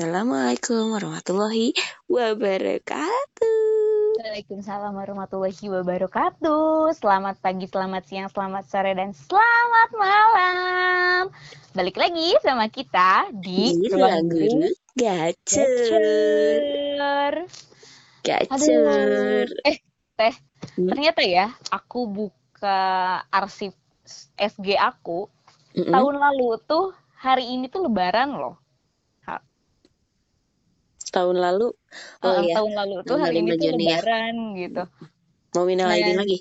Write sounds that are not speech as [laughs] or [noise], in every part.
Assalamualaikum warahmatullahi wabarakatuh. Waalaikumsalam warahmatullahi wabarakatuh. Selamat pagi, selamat siang, selamat sore, dan selamat malam. Balik lagi sama kita di Di Ruang Guru Gacor. Gacor. Eh, Teh, Hmm. ternyata ya, aku buka arsip SG aku, Mm-mm. tahun lalu tuh hari ini tuh lebaran loh. Tahun lalu, oh Heeh, iya, tahun lalu tuh hari ini 5 tuh Juni ya. lebaran gitu. Mau minal Nah, aidin lagi.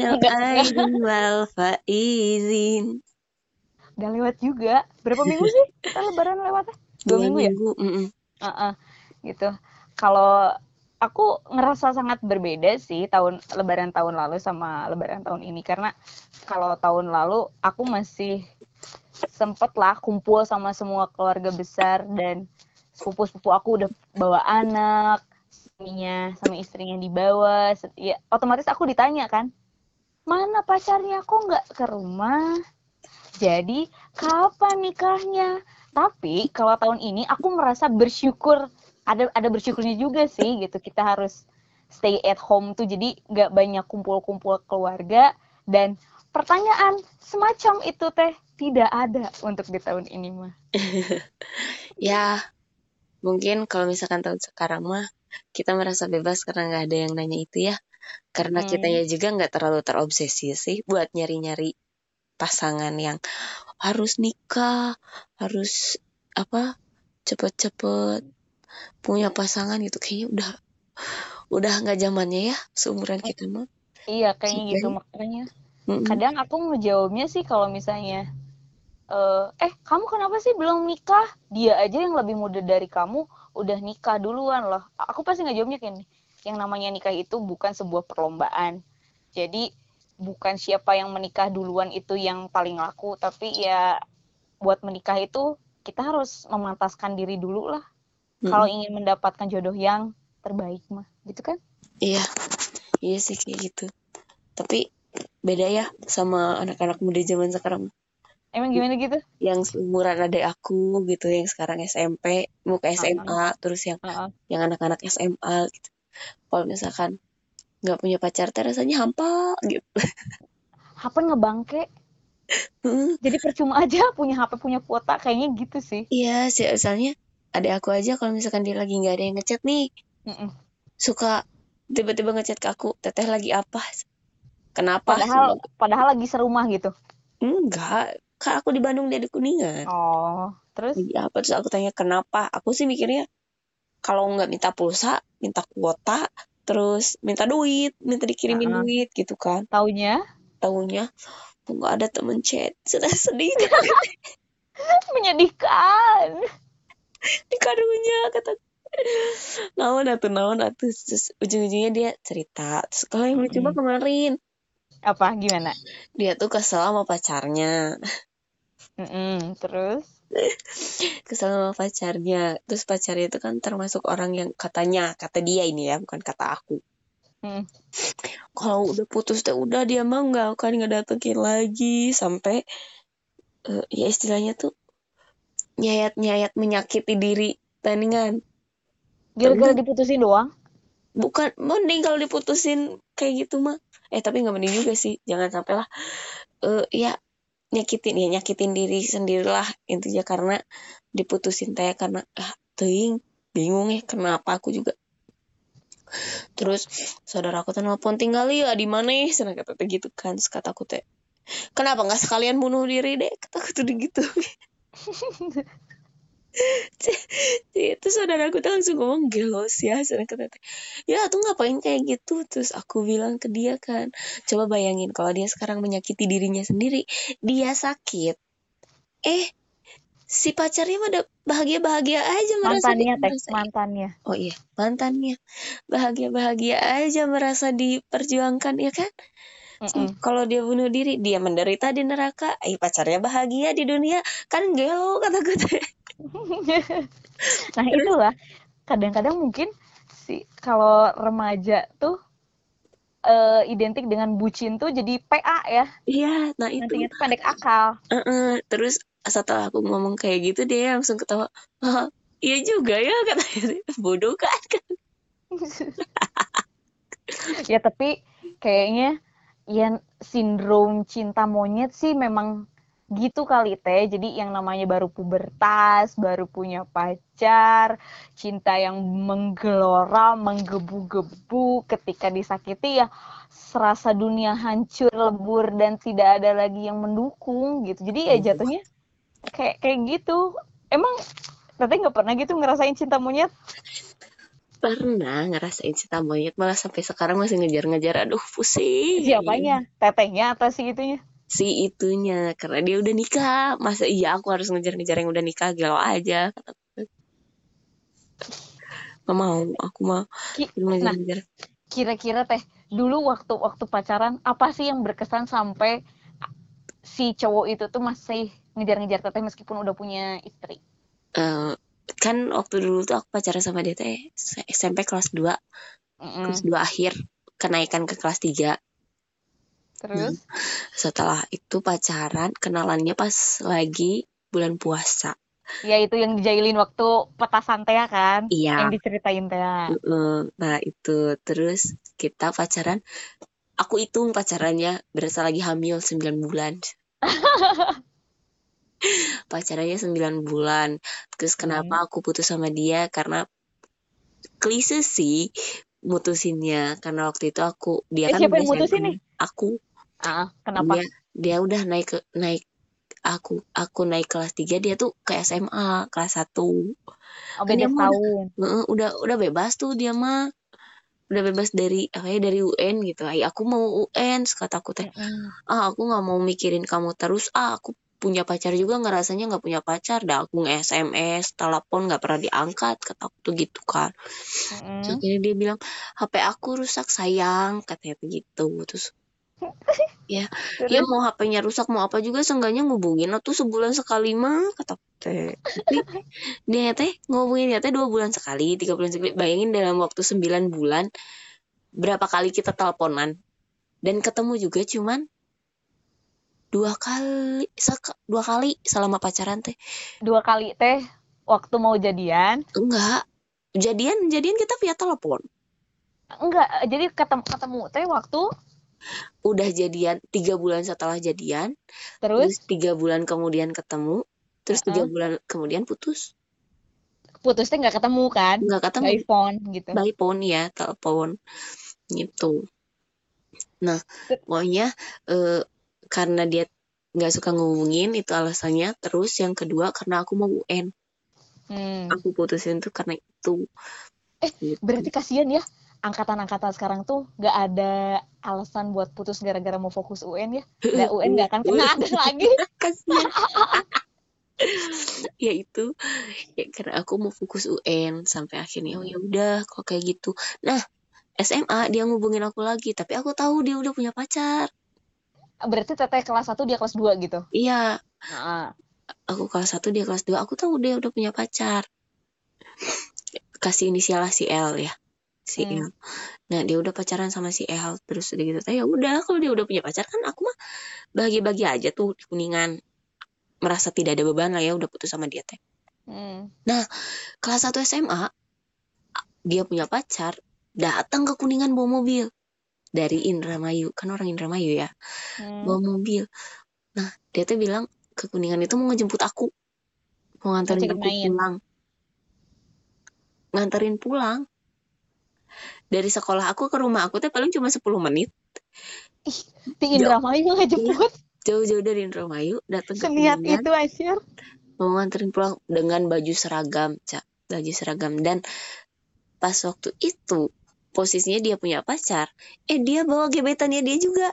Enggak. aidin [laughs] wal faizin. Udah lewat juga. Berapa minggu sih kita lebaran lewatnya? Dua, minggu ya? mm-mm. Heeh, gitu. Kalau aku ngerasa sangat berbeda sih tahun lebaran tahun lalu sama lebaran tahun ini karena kalau tahun lalu aku masih sempet lah kumpul sama semua keluarga besar dan sepupu-sepupu aku udah bawa anak, istrinya sama istrinya dibawa. Ya, otomatis aku ditanya kan, mana pacarnya kok nggak ke rumah? Jadi kapan nikahnya? Tapi kalau tahun ini aku merasa bersyukur ada ada bersyukurnya juga sih gitu. Kita harus stay at home tuh jadi nggak banyak kumpul-kumpul keluarga dan pertanyaan semacam itu teh tidak ada untuk di tahun ini mah. [laughs] Ya, mungkin kalau misalkan tahun sekarang mah kita merasa bebas karena nggak ada yang nanya itu ya. Karena Hmm. kitanya juga nggak terlalu terobsesi sih buat nyari-nyari pasangan yang harus nikah, harus apa cepet-cepet punya pasangan gitu kayaknya udah udah nggak zamannya ya seumuran kita mah. Iya kayaknya gitu makanya kadang aku ngejawabnya sih kalau misalnya eh eh kamu kenapa sih belum nikah? Dia aja yang lebih muda dari kamu udah nikah duluan loh. Aku pasti ngejawabnya kayak gini. Yang namanya nikah itu bukan sebuah perlombaan. Jadi bukan siapa yang menikah duluan itu yang paling laku, tapi ya buat menikah itu kita harus memantaskan diri dulu lah. Kalau Mm-mm. ingin mendapatkan jodoh yang terbaik mah, gitu kan? Iya, iya sih kayak gitu. Tapi beda ya sama anak-anak muda zaman sekarang. Emang gimana gitu? Yang seumuran adik aku gitu, yang sekarang SMP, mau ke SMA, terus yang heeh. yang anak-anak SMA gitu. Kalau misalkan nggak punya pacar, teh rasanya hampa gitu. [laughs] HP ngebangke. Heeh. Jadi percuma aja [laughs] punya HP punya kuota kayaknya gitu sih. Iya, sih misalnya adik aku aja kalau misalkan dia lagi nggak ada yang ngechat nih, Mm-mm. suka tiba-tiba ngechat ke aku, teteh lagi apa? Kenapa? Padahal padahal lagi serumah gitu. Enggak, kan aku di Bandung dia di Kuningan. Oh, terus apa? Terus aku tanya kenapa? Aku sih mikirnya kalau nggak minta pulsa, minta kuota, terus minta duit, minta dikirimin Heeh. duit gitu kan. taunya Tahunya nggak ada temen chat, sudah [laughs] sedih [laughs] menyedihkan. di karunya kata naon atuh naon atuh terus ujung-ujungnya dia cerita terus kalau yang lucu mah Mm-mm. kemarin Apa gimana? dia tuh kesel sama pacarnya Mm-mm, Terus? [laughs] Kesel sama pacarnya. Terus pacarnya itu kan termasuk orang yang katanya kata dia ini ya bukan kata aku. Mm, kalau udah putus teh udah dia mah nggak akan ngedatengin lagi. Sampai eh, ya istilahnya tuh nyayat-nyayat menyakiti diri. Tandingan gara-gara diputusin doang. bukan mending kalau diputusin kayak gitu mah. Eh tapi nggak mending juga sih. Jangan sampai lah. Eh ya nyakitin ya nyakitin diri sendirilah intinya karena diputusin teh karena ah teuing bingung ya kenapa aku juga? Terus saudara aku tuh nelfon tinggal ya di mana ya? Sana kata teh gitu kan. Terus kata aku teh kenapa nggak sekalian bunuh diri deh? Kata aku tuh gitu [laughs] [laughs] itu saudara aku tuh langsung ngomong gelos ya teh ya tuh ngapain kayak gitu terus aku bilang ke dia kan coba bayangin kalau dia sekarang menyakiti dirinya sendiri dia sakit eh si pacarnya mah udah bahagia bahagia aja merasa di, Mantannya teh, merasa mantannya. oh iya mantannya bahagia bahagia aja merasa diperjuangkan ya kan Mm-mm. kalau dia bunuh diri dia menderita di neraka eh pacarnya bahagia di dunia kan gelo kata gue. [laughs] Nah, itulah. Kadang-kadang mungkin si kalau remaja tuh eh, identik dengan bucin tuh jadi PA ya. iya nah itu. Nantinya tuh pendek akal. Heeh, terus setelah aku ngomong kayak gitu dia langsung ketawa "Haha, iya juga ya [laughs] katanya. Bodoh kan? [laughs] Ya tapi kayaknya ya sindrom cinta monyet sih memang gitu kali teh. Jadi yang namanya baru pubertas baru punya pacar cinta yang menggelora menggebu-gebu ketika disakiti ya serasa dunia hancur lebur dan tidak ada lagi yang mendukung gitu. Jadi ya jatuhnya kayak kayak gitu. Emang tapi nggak pernah gitu ngerasain cinta monyet? Pernah ngerasain cinta monyet malah sampai sekarang masih ngejar-ngejar. Aduh pusing. Siapanya? Tetehnya atau si itunya si itunya. Karena dia udah nikah. Masa iya aku harus ngejar-ngejar yang udah nikah? Galau aja. Gak mau. Aku mah Ki- ngejar-ngejar. kira-kira teh dulu waktu waktu pacaran apa sih yang berkesan sampai si cowok itu tuh masih ngejar-ngejar teteh meskipun udah punya istri? Eh, kan waktu dulu tuh aku pacaran sama dia teh SMP kelas 2 Mm-mm. kelas 2 akhir. Kenaikan ke kelas 3 terus? Setelah itu pacaran kenalannya pas lagi bulan puasa. Ya itu yang dijailin waktu petasan teh kan? Iya. yang diceritain teh. Nah itu. Terus kita pacaran. Aku hitung pacarannya berasa lagi hamil 9 bulan. [laughs] Pacarannya 9 bulan. Terus kenapa aku putus sama dia? Karena klise sih mutusinnya. Karena waktu itu aku dia Eh, kan siapa yang mutusin nih? aku ah kenapa? dia dia udah naik ke naik aku aku naik kelas 3 dia tuh ke SMA kelas 1 oh, kan beda tahun. Heeh, udah udah bebas tuh dia mah. Udah bebas dari apa ya dari UN gitu. Ay aku mau UN kata aku teh ah aku nggak mau mikirin kamu terus. Ah aku punya pacar juga ngerasanya nggak punya pacar. Dah aku nge SMS telepon nggak pernah diangkat kata aku tuh gitu kan. Terus akhirnya dia bilang HP aku rusak sayang katanya begitu. Terus ya [laughs] ya Terus? mau HP-nya rusak mau apa juga seenggaknya ngubungin. Atau sebulan sekali mah kata teh. [laughs] Dia teh ngubungin teh dua bulan sekali tiga bulan sekali. Bayangin dalam waktu sembilan bulan berapa kali kita teleponan. Dan ketemu juga cuman dua kali dua kali selama pacaran teh. Dua kali teh? Waktu mau jadian? Enggak. Jadian jadian kita via telepon. Enggak jadi ketemu ketemu teh waktu udah jadian tiga bulan setelah jadian. Terus? Tiga bulan kemudian ketemu. Terus tiga Heeh. bulan kemudian putus. Putus teh nggak ketemu kan? Nggak ketemu. By phone gitu. By phone ya telepon gitu. Nah pokoknya eh, karena dia nggak suka ngehubungin itu alasannya. Terus yang kedua karena aku mau UN hmm. aku putusin tuh karena itu. Eh, Gitu. berarti kasihan ya angkatan-angkatan sekarang tuh nggak ada alasan buat putus gara-gara mau fokus UN ya. Nah [laughs] UN nggak akan kena ada lagi. [laughs] Kasihan [laughs] ya itu ya karena aku mau fokus UN sampai akhirnya oh ya udah kalau kayak gitu. Nah SMA dia ngubungin aku lagi tapi aku tahu dia udah punya pacar. Berarti teteh kelas 1 dia kelas 2 gitu? Iya. Nah, aku kelas 1 dia kelas 2 aku tahu dia udah punya pacar. Kasih inisial si L ya si Hmm. L nah dia udah pacaran sama si L terus udah gitu. Ya udah kalau dia udah punya pacar kan aku mah bahagia-bahagia aja tuh di kuningan. Merasa tidak ada beban lah ya udah putus sama dia teh. Hmm. kelas 1 SMA dia punya pacar datang ke kuningan bawa mobil. Dari Indramayu kan orang Indramayu ya. Hmm. bawa mobil. Nah dia tuh bilang ke kuningan itu mau ngejemput aku. Mau nganterin aku pulang. Nganterin pulang dari sekolah aku ke rumah aku teh paling cuma 10 menit. Di Indramayu nggak jemput? Jauh-jauh dari Indramayu datang ke seniat kuningan. itu Asyar mau nganterin pulang dengan baju seragam cak baju seragam. Dan pas waktu itu posisinya dia punya pacar. Eh dia bawa gebetannya dia juga.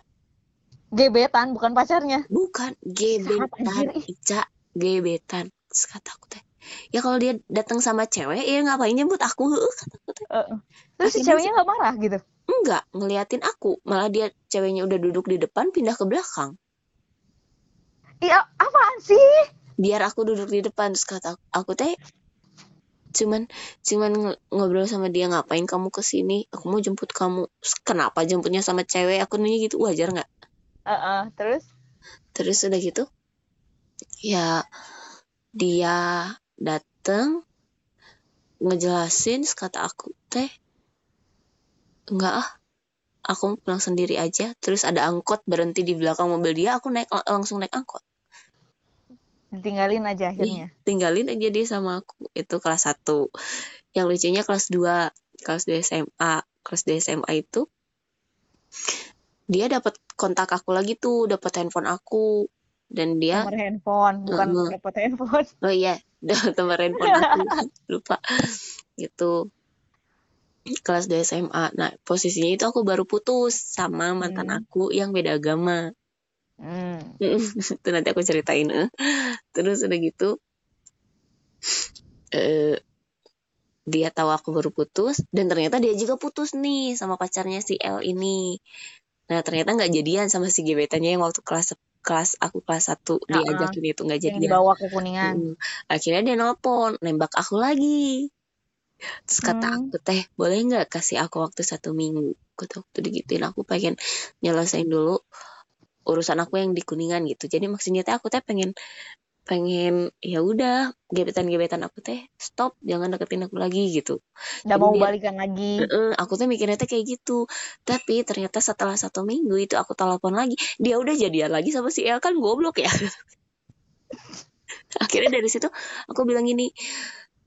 Gebetan bukan pacarnya? Bukan gebetan. Ica gebetan. Terus kata aku teh ya kalau dia datang sama cewek ya ngapain nyebut aku? [laughs] Eh, terus si ceweknya nggak marah gitu? Enggak ngeliatin aku. Malah dia ceweknya udah duduk di depan pindah ke belakang. Iya apaan sih? Biar aku duduk di depan. Terus kata aku, aku teh cuman cuman ng- ngobrol sama dia ngapain kamu ke sini aku mau jemput kamu. Kenapa jemputnya sama cewek? Aku nanya gitu wajar nggak? Eh, eh, terus? Terus udah gitu ya dia dateng ngejelasin kata aku teh enggak ah aku pulang sendiri aja. Terus ada angkot berhenti di belakang mobil dia aku naik langsung naik angkot. Ditinggalin aja akhirnya? tinggalin aja dia sama aku itu kelas 1 yang lucunya kelas 2 kelas 2 SMA kelas 2 SMA itu dia dapat kontak aku lagi tuh dapat handphone aku dan dia nomor handphone bukan dapat handphone. Oh iya [laughs] nomor handphone aku. [laughs] Lupa. Gitu. Kelas 2 SMA nah posisinya itu aku baru putus sama mantan Hmm. aku yang beda agama. Hmm. [laughs] itu nanti aku ceritain eh. terus udah gitu eh dia tahu aku baru putus dan ternyata dia juga putus nih sama pacarnya si L ini. Nah ternyata nggak jadian sama si gebetannya yang waktu kelas kelas aku kelas 1 diajakin itu nggak yang jadian dibawa ke kuningan. Mm. akhirnya dia nelpon nembak aku lagi. Terus kata Hmm. aku teh boleh nggak kasih aku waktu satu minggu? Gitu waktu digituin aku pengen nyelesain dulu urusan aku yang di kuningan gitu. Jadi maksudnya teh aku teh pengen pengen ya udah gebetan-gebetan aku teh stop jangan deketin aku lagi gitu. Jadi mau dia- balikan lagi. Heeh, aku tuh mikirnya tuh kayak gitu. Tapi ternyata setelah satu minggu itu aku telepon lagi dia udah jadian lagi sama si El kan goblok ya. [laughs] Akhirnya dari situ aku bilang gini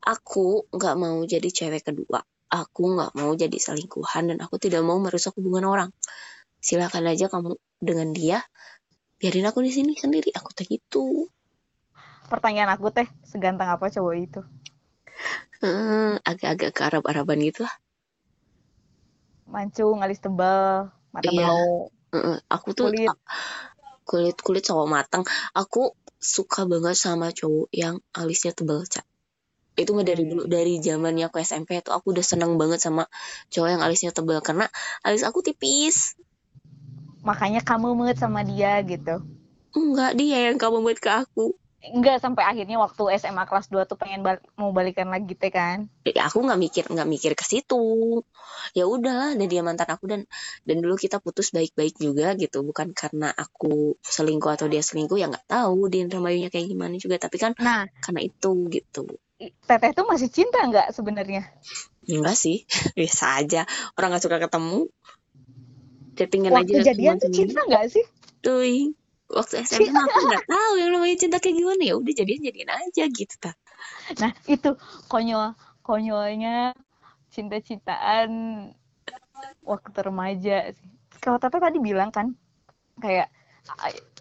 aku nggak mau jadi cewek kedua. Aku nggak mau jadi selingkuhan dan aku tidak mau merusak hubungan orang. Silakan aja kamu dengan dia biarin aku di sini sendiri. Aku tuh gitu pertanyaan aku teh seganteng apa cowok itu? Heeh, agak-agak ke Arab-Araban gitu lah. Mancung alis tebal mata Iya. belau aku tuh Kulit. kulit kulit cowok matang. Aku suka banget sama cowok yang alisnya tebal cak itu mah dari Hmm. dulu dari zamannya aku SMP tuh aku udah seneng banget sama cowok yang alisnya tebal karena alis aku tipis. Makanya kamu met sama dia gitu? Enggak dia yang kamu buat ke aku enggak sampai akhirnya waktu SMA kelas 2 tuh pengen bal- mau balikan lagi teh kan? Ya aku nggak mikir nggak mikir ke situ. Ya udahlah dan dia mantan aku dan dan dulu kita putus baik-baik juga gitu. Bukan karena aku selingkuh atau dia selingkuh ya nggak tahu dia Indramayunya kayak gimana juga. Tapi kan nah. karena itu gitu. Teteh tuh masih cinta nggak sebenarnya? Enggak sih, [laughs] biasa aja. Orang gak suka ketemu. Chattingan waktu aja jadian tuh cinta nggak sih? Tuh, waktu SMA aku nggak tahu yang namanya cinta kayak gimana ya. Udah jadian jadian aja gitu ta. nah itu konyol konyolnya cinta-cintaan waktu remaja sih kalau teteh tadi bilang kan kayak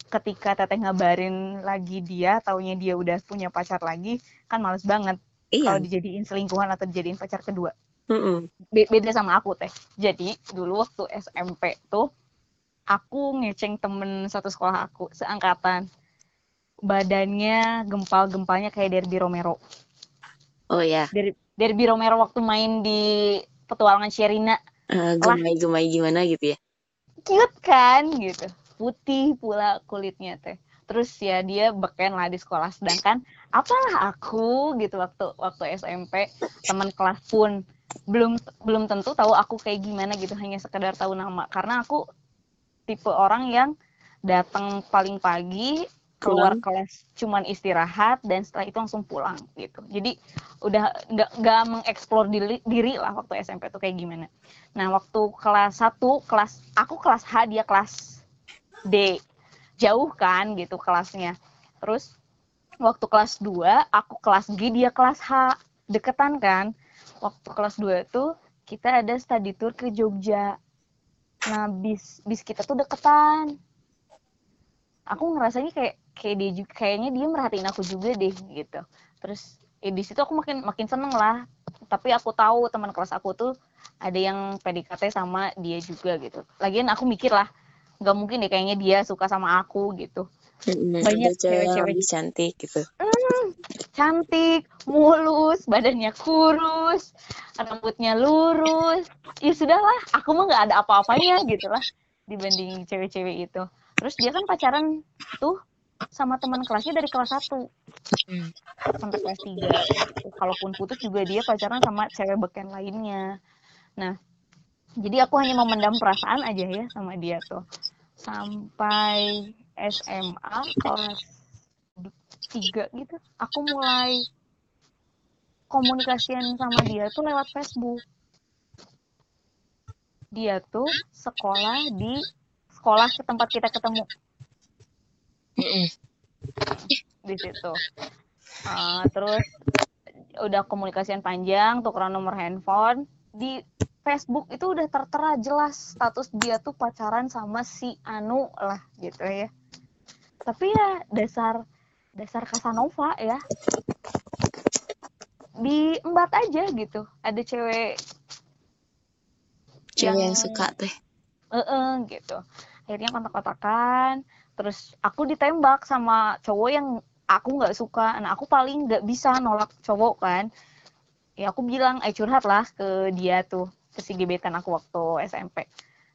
ketika teteh ngabarin lagi dia taunya dia udah punya pacar lagi kan males banget kalau Iya. dijadiin selingkuhan atau dijadiin pacar kedua Mm-mm. Be- beda sama aku teh jadi dulu waktu SMP tuh aku ngeceng temen satu sekolah aku seangkatan. Badannya gempal-gempalnya kayak Derby Romero. Oh ya, Der Derby Romero waktu main di petualangan Sherina. Eh, gemai-gemai gimana gitu ya. cute kan gitu. Putih pula kulitnya teh. Terus ya dia beken lah di sekolah. Sedangkan apalah aku gitu waktu waktu SMP teman kelas pun. Belum belum tentu tahu aku kayak gimana gitu hanya sekedar tahu nama. Karena aku tipe orang yang datang paling pagi keluar Pulang. kelas cuman istirahat dan setelah itu langsung pulang gitu. Jadi udah nggak nggak mengeksplor diri, diri lah waktu SMP tuh kayak gimana. Nah waktu kelas 1 kelas aku kelas H dia kelas D. Jauh kan gitu kelasnya. Terus waktu kelas 2 aku kelas G dia kelas H. Deketan kan? Waktu kelas 2 tuh kita ada study tour ke Jogja nah bis bis kita tuh deketan aku ngerasanya kayak kayak dia juga kayaknya dia merhatiin aku juga deh gitu terus ya di situ aku makin makin seneng lah tapi aku tahu teman kelas aku tuh ada yang PDKT sama dia juga gitu lagian aku mikir lah nggak mungkin deh kayaknya dia suka sama aku gitu. Banyak cewek-cewek. cantik gitu. Cantik mulus badannya kurus rambutnya lurus. Ya sudahlah aku mah nggak ada apa-apanya gitu lah dibanding cewek-cewek itu. Terus dia kan pacaran tuh sama teman kelasnya dari kelas 1 Hmm. sampai kelas 3 kalaupun putus juga dia pacaran sama cewek beken lainnya. Nah jadi aku hanya memendam perasaan aja ya sama dia tuh. Sampai SMA kelas 3 gitu. Aku mulai komunikasian sama dia tuh lewat Facebook. Dia tuh sekolah di sekolah ke tempat kita ketemu. Di situ. Uh, terus udah komunikasian panjang tukeran nomor handphone. Di Facebook itu udah tertera jelas status dia tuh pacaran sama si Anu lah gitu ya. Tapi ya dasar dasar Casanova ya. Diembat aja gitu. Ada cewek cewek yang, yang suka teh. Eh -e, gitu. Akhirnya kontak-kontakan. Terus aku ditembak sama cowok yang aku nggak suka. Nah aku paling nggak bisa nolak cowok kan. Ya aku bilang eh curhat lah ke dia tuh ke si gebetan aku waktu SMP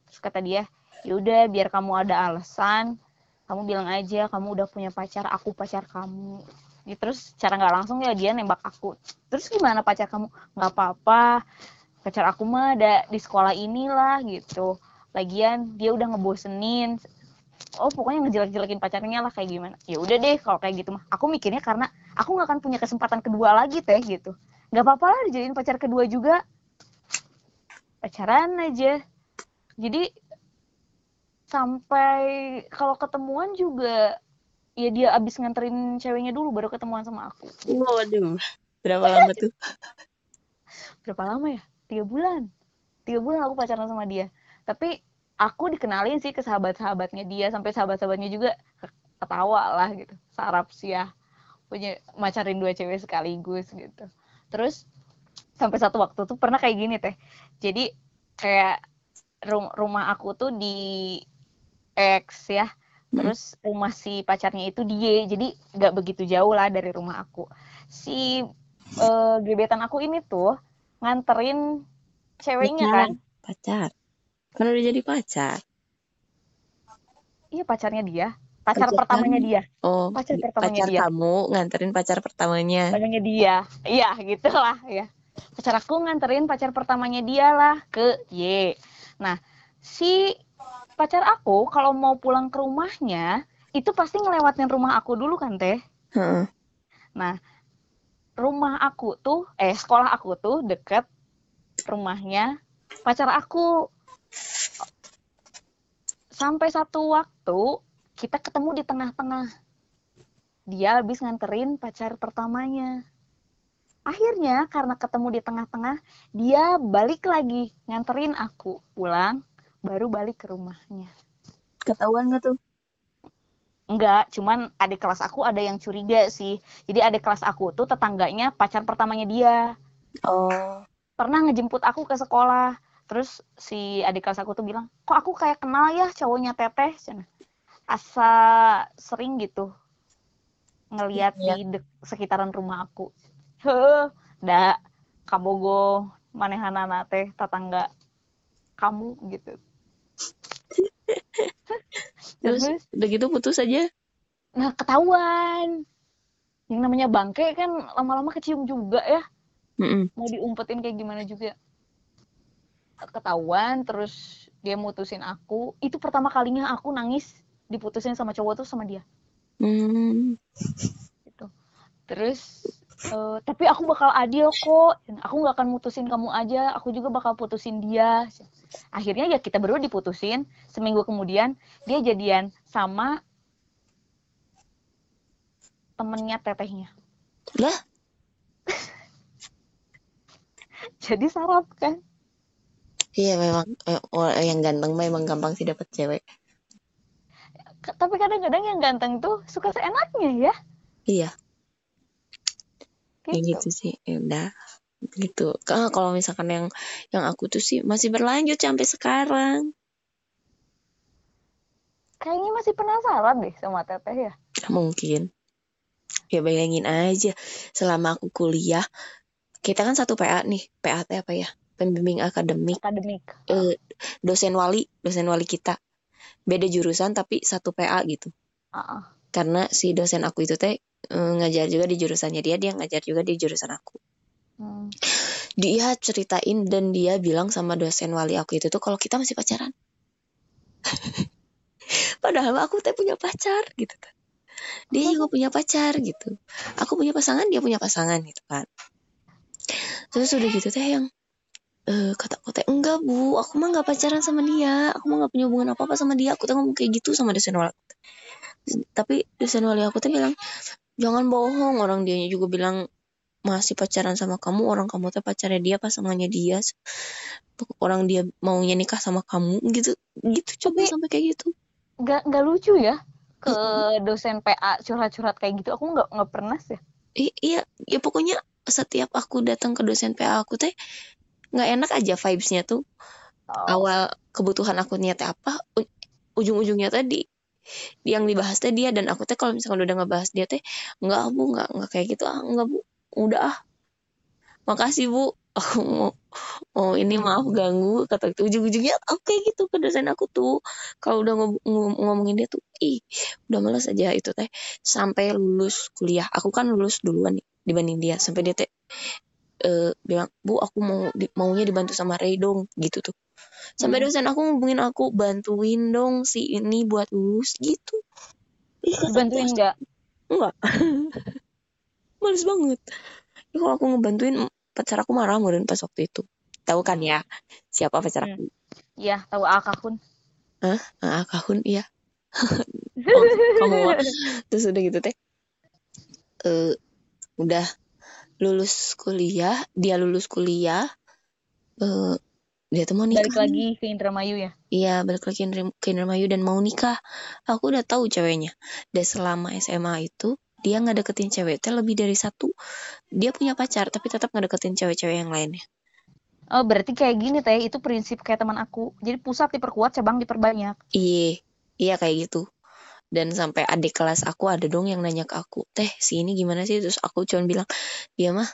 terus kata dia yaudah biar kamu ada alasan kamu bilang aja kamu udah punya pacar aku pacar kamu. Ya, terus cara nggak langsung ya dia nembak aku. Terus gimana pacar kamu? Nggak apa-apa pacar aku mah ada di sekolah inilah gitu. Lagian dia udah ngebosenin. Oh pokoknya ngejelek-jelekin pacarnya lah kayak gimana. Ya udah deh kalau kayak gitu mah. Aku mikirnya karena aku nggak akan punya kesempatan kedua lagi teh gitu. Nggak apa-apa lah dijadiin pacar kedua juga. Pacaran aja. Jadi sampai kalau ketemuan juga ya dia abis nganterin ceweknya dulu baru ketemuan sama aku. Waduh berapa lama tuh? Berapa lama ya? Tiga bulan. Tiga bulan aku pacaran sama dia. Tapi aku dikenalin sih ke sahabat-sahabatnya dia sampai sahabat-sahabatnya juga ketawa lah gitu. Sarap sih ya. Punya macarin dua cewek sekaligus gitu. Terus sampai satu waktu tuh pernah kayak gini teh. Jadi kayak rumah aku tuh di X ya. Terus rumah si pacarnya itu dia jadi nggak begitu jauh lah dari rumah aku. Si uh, gebetan aku ini tuh nganterin ceweknya pacar, kan. pacar. Kan udah jadi pacar? Iya pacarnya dia. Pacar, pacar pertamanya dia. Oh pacar pertamanya pacar dia. kamu nganterin pacar pertamanya. Pacarnya dia. Iya gitulah ya. Pacar aku nganterin pacar pertamanya dia lah ke Y. Nah si pacar aku kalau mau pulang ke rumahnya itu pasti ngelewatin rumah aku dulu kan teh? Hmm. nah rumah aku tuh eh sekolah aku tuh deket rumahnya pacar aku. Sampai satu waktu kita ketemu di tengah-tengah. Dia habis nganterin pacar pertamanya. Akhirnya karena ketemu di tengah-tengah dia balik lagi nganterin aku pulang baru balik ke rumahnya ketahuan gak tuh Enggak, cuman adik kelas aku ada yang curiga sih. Jadi adik kelas aku tuh tetangganya pacar pertamanya dia. Oh. Pernah ngejemput aku ke sekolah. Terus si adik kelas aku tuh bilang, kok aku kayak kenal ya cowoknya teteh. Asa sering gitu ngeliat ya. di sekitaran rumah aku. Heh, dak kabogo manehana teh tetangga kamu gitu. Terus udah gitu putus aja? Nah ketahuan. Yang namanya bangke kan lama-lama kecium juga ya. Mm -mm. Mau diumpetin kayak gimana juga. Ketahuan terus dia mutusin aku. Itu pertama kalinya aku nangis diputusin sama cowok tuh sama dia. Mm. Gitu. Terus uh, tapi aku bakal adil kok. Aku nggak akan mutusin kamu aja. Aku juga bakal putusin dia. Akhirnya ya kita berdua diputusin. Seminggu kemudian dia jadian sama temennya tetehnya. Lah? [laughs] Jadi sarap kan? Iya memang eh, yang ganteng memang gampang sih dapat cewek. Tapi kadang-kadang yang ganteng tuh suka seenaknya ya. Iya gitu, gitu sih ya udah gitu. Kalau misalkan yang yang aku tuh sih masih berlanjut sampai sekarang. Kayaknya masih penasaran deh sama teteh ya. Mungkin. Ya bayangin aja selama aku kuliah kita kan satu PA nih PA apa ya? Pembimbing akademik. Akademik. Eh, dosen wali dosen wali kita. Beda jurusan tapi satu PA gitu. Uh -uh. karena si dosen aku itu teh eh, ngajar juga di jurusannya dia dia ngajar juga di jurusan aku Hmm. Dia ceritain dan dia bilang sama dosen wali aku itu tuh kalau kita masih pacaran. [laughs] Padahal aku teh punya pacar gitu kan. Dia juga punya pacar gitu. Aku punya pasangan, dia punya pasangan gitu kan. terus udah gitu teh yang eh kata aku teh enggak bu aku mah nggak pacaran sama dia aku mah nggak punya hubungan apa apa sama dia aku teh ngomong kayak gitu sama dosen wali tapi dosen wali aku teh bilang jangan bohong orang dianya juga bilang masih pacaran sama kamu orang kamu teh pacarnya dia pasangannya dia? Orang dia maunya nikah sama kamu gitu. Gitu coba Tapi- sampai kayak gitu. nggak nggak lucu ya ke dosen PA curhat-curhat kayak gitu. Aku nggak nggak pernah sih. I- iya. Ya pokoknya setiap aku datang ke dosen PA aku teh nggak enak aja vibesnya tuh. Oh. awal kebutuhan aku niatnya apa ujung-ujungnya tadi yang dibahas teh dia dan aku teh kalau misalkan udah ngebahas dia teh nggak bu nggak nggak kayak gitu ah nggak bu udah ah. Makasih bu. [laughs] Aku mau oh ini maaf ganggu kata itu ujung-ujungnya aku kayak gitu ke dosen aku tuh. Kalau udah ngob- ngom- ngomongin dia tuh ih udah males aja itu teh. Sampai lulus kuliah aku kan lulus duluan nih dibanding dia. Sampai dia teh eh, bilang bu aku mau di- maunya dibantu sama Ray dong gitu tuh sampai Hmm. dosen aku ngubungin aku bantuin dong si ini buat lulus gitu. Dibantuin nggak? Enggak. [laughs] Males banget. Ya, kalau aku ngebantuin pacar aku marah mungkin pas waktu itu. Tahu kan ya siapa pacar aku? Ya tahu akakun ah kahun iya. [laughs] Oh, kamu terus udah gitu teh eh udah lulus kuliah dia lulus kuliah eh dia tuh mau nikah balik lagi ke Indramayu ya? Iya balik lagi ke Indra- ke Indramayu dan mau nikah. Aku udah tahu ceweknya. Dan selama SMA itu Dia nggak deketin cewek teh lebih dari satu. Dia punya pacar Tapi tetap nggak deketin cewek-cewek yang lainnya. Oh berarti kayak gini teh. Itu prinsip kayak teman aku. Jadi pusat diperkuat cabang diperbanyak. Iya. Iya kayak gitu. Dan sampai adik kelas aku ada dong yang nanya ke aku Teh si ini gimana sih? Terus aku cuma bilang Dia mah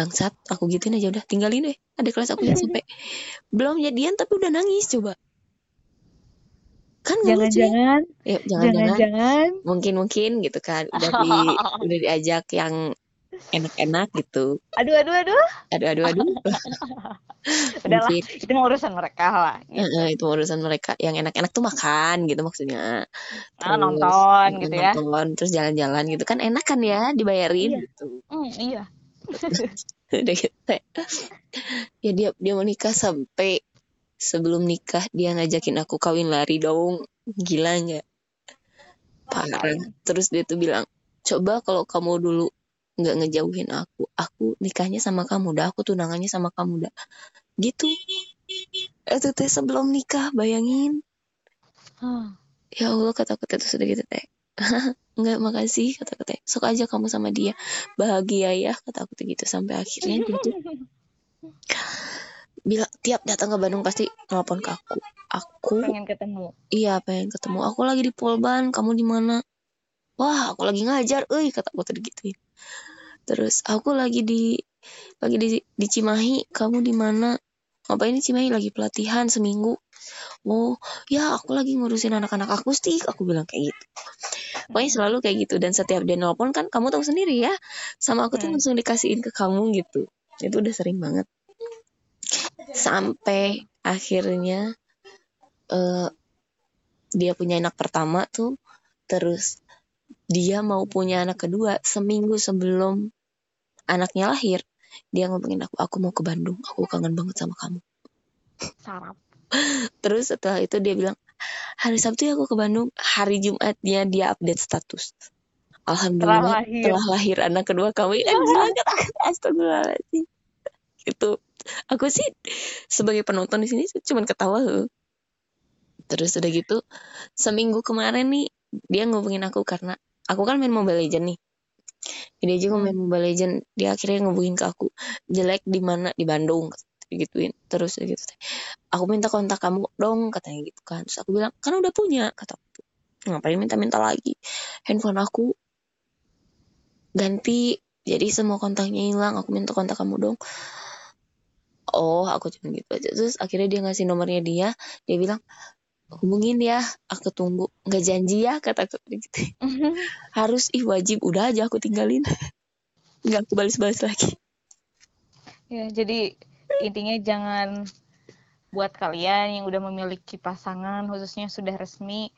bangsat Aku gituin aja udah tinggalin deh. Adik kelas aku udah sampai Belum jadian tapi udah nangis coba. Kan ya? Jangan-jangan. Ya, Jangan-jangan. Mungkin mungkin gitu kan udah di [laughs] udah diajak yang enak-enak gitu. Aduh aduh aduh. Aduh aduh aduh. [laughs] Udahlah Mungkin. itu urusan mereka lah. Itu urusan mereka. Yang enak-enak tuh makan gitu maksudnya. Ah, nonton eh, gitu ya. nonton terus jalan-jalan gitu. Kan enak kan ya dibayarin Iya. gitu. Hmm, iya udah gitu ya dia dia mau nikah sampai sebelum nikah dia ngajakin aku kawin lari dong. Gila nggak? Parah. Terus dia tuh bilang coba kalau kamu dulu nggak ngejauhin aku aku nikahnya sama kamu dah aku tunangannya sama kamu dah. Gitu. Itu teh sebelum nikah bayangin. Ya Allah kata kata itu sudah gitu teh [laughs] nggak makasih kata kata sok aja kamu sama dia bahagia ya kata aku tuh gitu sampai akhirnya dia tuh [laughs] bilang tiap datang ke Bandung pasti nelpon ke aku. Aku pengen ketemu. Iya pengen ketemu. Aku lagi di Polban kamu di mana? Wah aku lagi ngajar euy kata aku tadi gituin terus aku lagi di lagi di di Cimahi kamu di mana? Ngapain di Cimahi? Lagi pelatihan seminggu oh ya aku lagi ngurusin anak-anak akustik aku bilang kayak gitu. Pokoknya selalu kayak gitu. Dan setiap dia nelpon kan kamu tahu sendiri ya. Sama aku tuh Hmm. langsung dikasihin ke kamu gitu. Itu udah sering banget. Sampai akhirnya eh dia punya anak pertama tuh. Terus dia mau punya anak kedua seminggu sebelum anaknya lahir. Dia ngomongin aku aku mau ke Bandung. Aku kangen banget sama kamu. Sarap terus setelah itu dia bilang hari Sabtu ya aku ke Bandung hari Jumatnya dia update status. Alhamdulillah Telah lahir. telah lahir anak kedua kata [laughs] astagfirullahaladzim. Itu aku sih sebagai penonton di sini cuman ketawa heuh. terus udah gitu seminggu kemarin nih dia ngubungin aku karena aku kan main Mobile Legend nih. Dia juga main Mobile Legend dia akhirnya ngubungin ke aku jelek di mana di Bandung gituin terus gitu. Aku minta kontak kamu dong katanya gitu kan. Terus aku bilang kan udah punya kata aku. Ngapain minta-minta lagi? Handphone aku ganti jadi semua kontaknya hilang. Aku minta kontak kamu dong. Oh aku cuma gitu aja. Terus akhirnya dia ngasih nomornya dia. Dia bilang hubungin ya aku tunggu. Nggak janji ya kata aku. Gitu. [laughs] Harus ih wajib. Udah aja aku tinggalin. [laughs] Nggak aku balas-balas lagi. Ya jadi intinya jangan buat kalian yang udah memiliki pasangan khususnya sudah resmi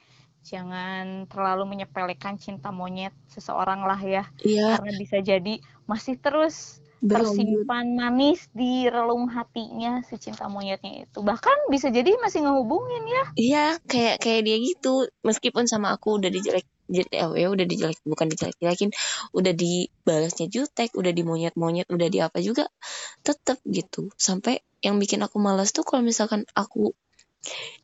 jangan terlalu menyepelekan cinta monyet seseorang lah ya. Iya. Karena bisa jadi masih terus berlanjut. tersimpan manis di relung hatinya si cinta monyetnya itu. Bahkan bisa jadi masih ngehubungin ya. Iya kayak kayak dia gitu. Meskipun sama aku udah dijelek jelek ya udah dijelek bukan dijelek jelekin udah dibalasnya jutek udah di monyet monyet udah di apa juga tetep gitu. Sampai yang bikin aku malas tuh kalau misalkan aku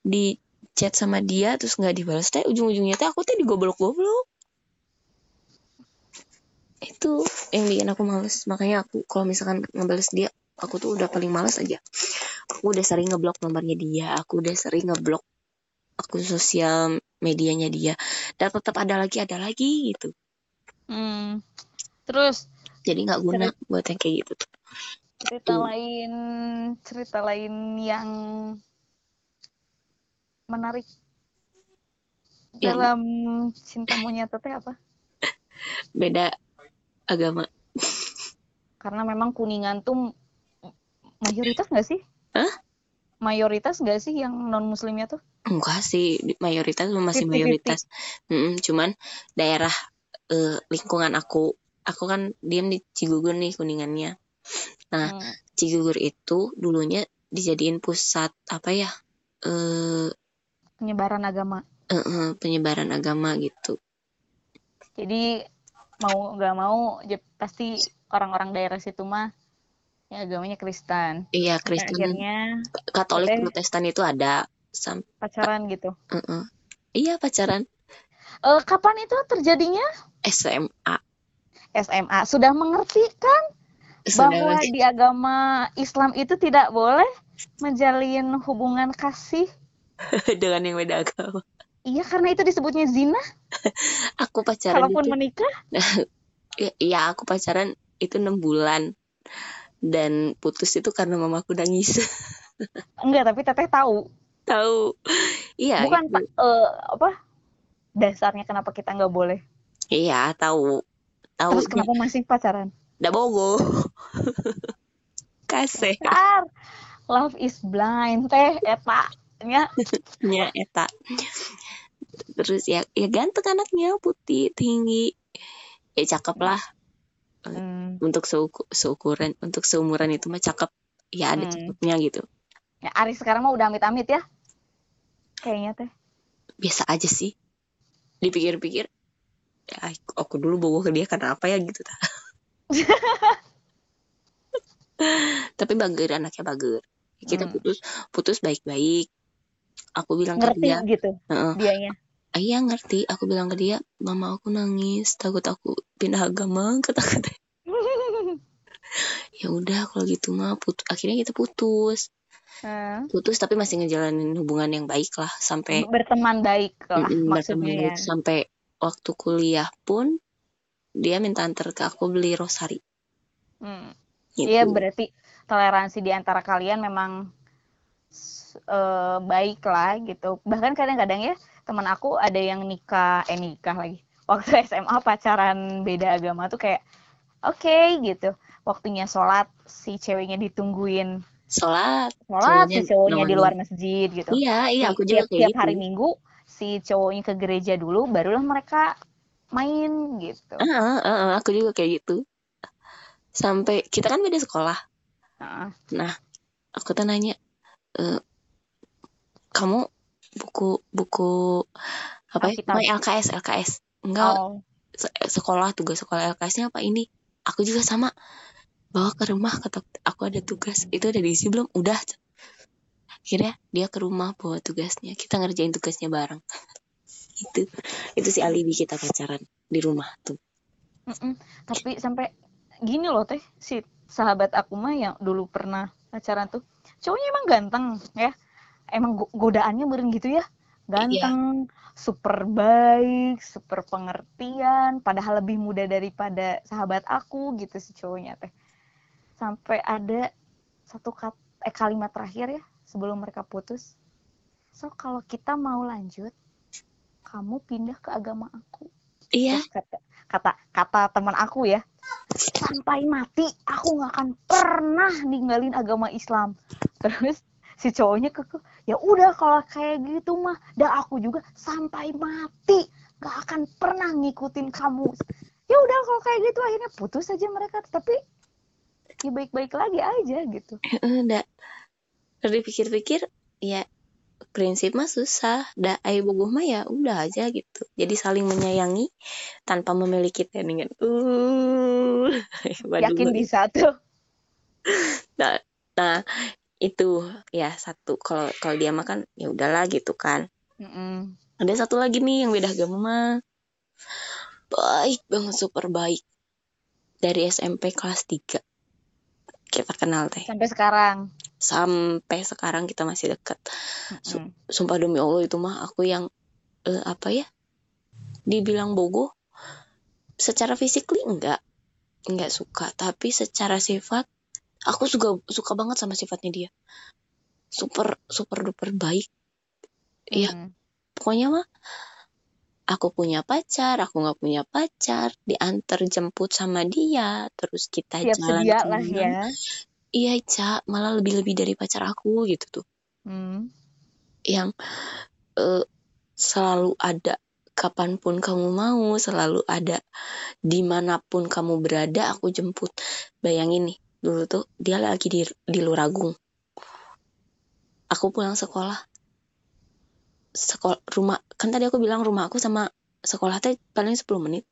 di chat sama dia terus nggak dibalas teh ujung-ujungnya teh aku teh digoblok-goblok. Itu yang bikin aku males. Makanya aku kalau misalkan ngebales dia aku tuh udah paling males aja. Aku udah sering ngeblok nomornya dia aku udah sering ngeblok akun sosial medianya dia. Dan tetap ada lagi ada lagi gitu. Hmm. terus jadi nggak guna buat yang kayak gitu. tuh cerita Tuh. lain cerita lain yang menarik Yang- dalam cinta monyet teh apa? Beda agama. Karena memang kuningan tuh mayoritas nggak sih? Hah? Mayoritas nggak sih yang non muslimnya tuh? Enggak sih mayoritas masih 50-50. mayoritas. Mm-mm, cuman daerah eh, lingkungan aku aku kan diem di Cigugur nih kuningannya. Nah, Hmm. Cigugur itu dulunya dijadiin pusat apa ya eh penyebaran agama. Eh, eh, penyebaran agama gitu. Jadi mau nggak mau ya pasti orang-orang daerah situ mah ya agamanya Kristen. Iya Kristen akhirnya Katolik. Protestan itu ada. Sam pacaran gitu. Eh, eh. iya pacaran. Eh, kapan itu terjadinya? SMA SMA sudah mengerti kan? Bahwa Sudah- di agama Islam itu tidak boleh menjalin hubungan kasih. [laughs] Dengan yang beda agama. Iya karena itu disebutnya zina. [laughs] Aku pacaran kalaupun itu. menikah? [laughs] Ya, iya aku pacaran itu enam bulan dan putus itu karena mamaku nangis. [laughs] Enggak tapi teteh tahu. Tahu. Iya bukan itu. Pak, eh, apa dasarnya kenapa kita nggak boleh? Iya tahu. Tahu. Terus kenapa masih pacaran? Nggak bogo [laughs] kasih. Bentar. love is blind. Teh eta. Nya. [laughs] Nya eta. Terus ya ya ganteng anaknya putih tinggi. Ya cakep lah Hmm, untuk seuku- seukuran untuk seumuran itu mah cakep. Ya ada Hmm. cakepnya gitu. Ya Ari sekarang mah udah amit-amit ya. Kayaknya teh. Biasa aja sih. Dipikir-pikir ya, aku, dulu bogo ke dia karena apa ya? gitu ta. [laughs] tapi bager anaknya bager. Kita Hmm. putus putus baik-baik. Aku bilang ke ngerti dia gitu "Heeh, dianya Iya ngerti, aku bilang ke dia, mama aku nangis, takut aku pindah agama, [laughs] kata kata. Ya udah kalau gitu mah, put akhirnya kita putus, Hmm, putus tapi masih ngejalanin hubungan yang baik lah sampai berteman baik lah maksudnya berteman ya baik. sampai waktu kuliah pun dia minta antar ke aku beli rosari. Hmm. Gitu. Iya berarti toleransi di antara kalian memang eh, baik lah gitu. Bahkan kadang-kadang ya teman aku ada yang nikah, eh nikah lagi. Waktu [laughs] SMA pacaran beda agama tuh kayak oke gitu. Waktunya sholat si ceweknya ditungguin Sholat, sholat, si Cowoknya di luar masjid gitu. iya iya aku juga tiap, tiap gitu. hari Minggu si cowoknya ke gereja dulu, barulah mereka main gitu. Ah, ah, ah, aku juga kayak gitu. Sampai kita kan beda sekolah. Heeh. Nah, aku tuh nanya, "Eh, kamu buku buku apa ya? Pokoknya LKS LKS enggak Oh. se- sekolah tugas sekolah LKS-nya apa ini? Aku juga sama bawa ke rumah kata aku ada tugas itu udah diisi belum? Udah. Akhirnya dia ke rumah bawa tugasnya kita ngerjain tugasnya bareng. [laughs] itu itu si alibi kita pacaran di rumah tuh. Mm-mm. Tapi sampai gini loh teh si sahabat aku mah yang dulu pernah pacaran tuh cowoknya emang ganteng ya emang go- godaannya beren gitu ya? Ganteng super baik super pengertian padahal lebih muda daripada sahabat aku gitu si cowoknya teh. Sampai ada satu kat eh, kalimat terakhir ya sebelum mereka putus. So kalau kita mau lanjut kamu pindah ke agama aku. Iya, Terus kata kata kata teman aku ya sampai mati aku nggak akan pernah ninggalin agama Islam. Terus si cowoknya keke ya udah kalau kayak gitu mah dah aku juga sampai mati. Nggak akan pernah ngikutin kamu. Ya udah kalau kayak gitu akhirnya putus aja mereka tapi ya baik-baik lagi aja gitu. Udah Terus dipikir-pikir ya prinsip mah susah. Dah ayo bogoh mah ya udah aja gitu. Jadi saling menyayangi tanpa memiliki dengan uh [laughs] yakin bisa tuh. Nah, nah itu ya satu. Kalau kalau dia makan ya udahlah gitu kan. Mm-mm. ada satu lagi nih yang beda agama mah. Baik banget super baik. Dari SMP kelas 3 kita kenal teh. Sampai sekarang. Sampai sekarang kita masih dekat Mm-mm. sumpah demi Allah itu mah aku yang eh, apa ya? Dibilang bogoh secara physically enggak. Enggak suka. Tapi secara sifat aku juga suka banget sama sifatnya dia super super duper baik Iya. Mm. pokoknya mah aku punya pacar aku nggak punya pacar diantar jemput sama dia terus kita siap jalan sedia lah ya iya Ca malah lebih lebih dari pacar aku gitu tuh Hmm. yang eh, selalu ada kapan pun kamu mau selalu ada di mana pun kamu berada aku jemput bayangin nih dulu tuh dia lagi di di Luragung. Aku pulang sekolah. Sekolah rumah kan tadi aku bilang rumah aku sama sekolah teh paling 10 menit.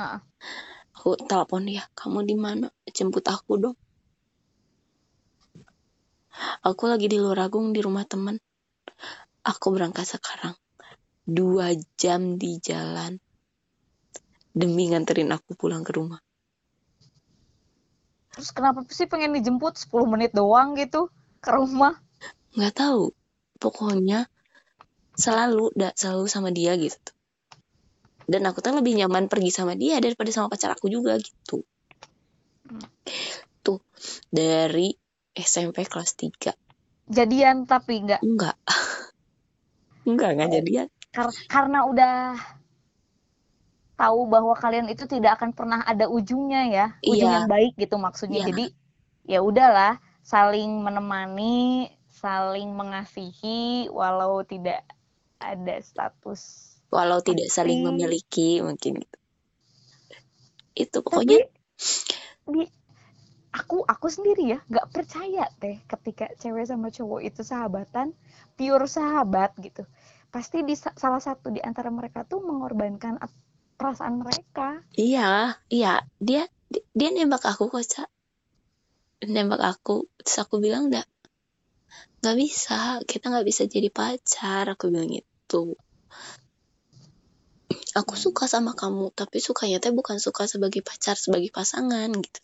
Ha-ha. aku telepon dia kamu di mana? Jemput aku dong. Aku lagi di Luragung di rumah teman. Aku berangkat sekarang. Dua jam di jalan. Demi nganterin aku pulang ke rumah terus kenapa sih pengen dijemput? 10 menit doang gitu ke rumah. Nggak tahu. Pokoknya selalu da, selalu sama dia gitu. Dan aku tuh lebih nyaman pergi sama dia daripada sama pacar aku juga gitu. Tuh dari SMP kelas 3 jadian tapi nggak. Enggak enggak [laughs] enggak jadian. kar- karena udah tahu bahwa kalian itu tidak akan pernah ada ujungnya ya. Ujung Iya. yang baik gitu maksudnya. Iya. jadi ya udahlah saling menemani saling mengasihi walau tidak ada status walau tidak saling Tapi- memiliki mungkin gitu. Itu pokoknya. tapi di aku aku sendiri ya nggak percaya teh ketika cewek sama cowok itu sahabatan pure sahabat gitu. Pasti di sa- salah satu di antara mereka tuh mengorbankan perasaan mereka. Iya iya. Dia di- dia nembak aku kok Ca. nembak aku. Terus aku bilang enggak nggak bisa. Kita nggak bisa jadi pacar. Aku bilang gitu. Aku suka sama kamu tapi sukanya teh bukan suka sebagai pacar sebagai pasangan gitu.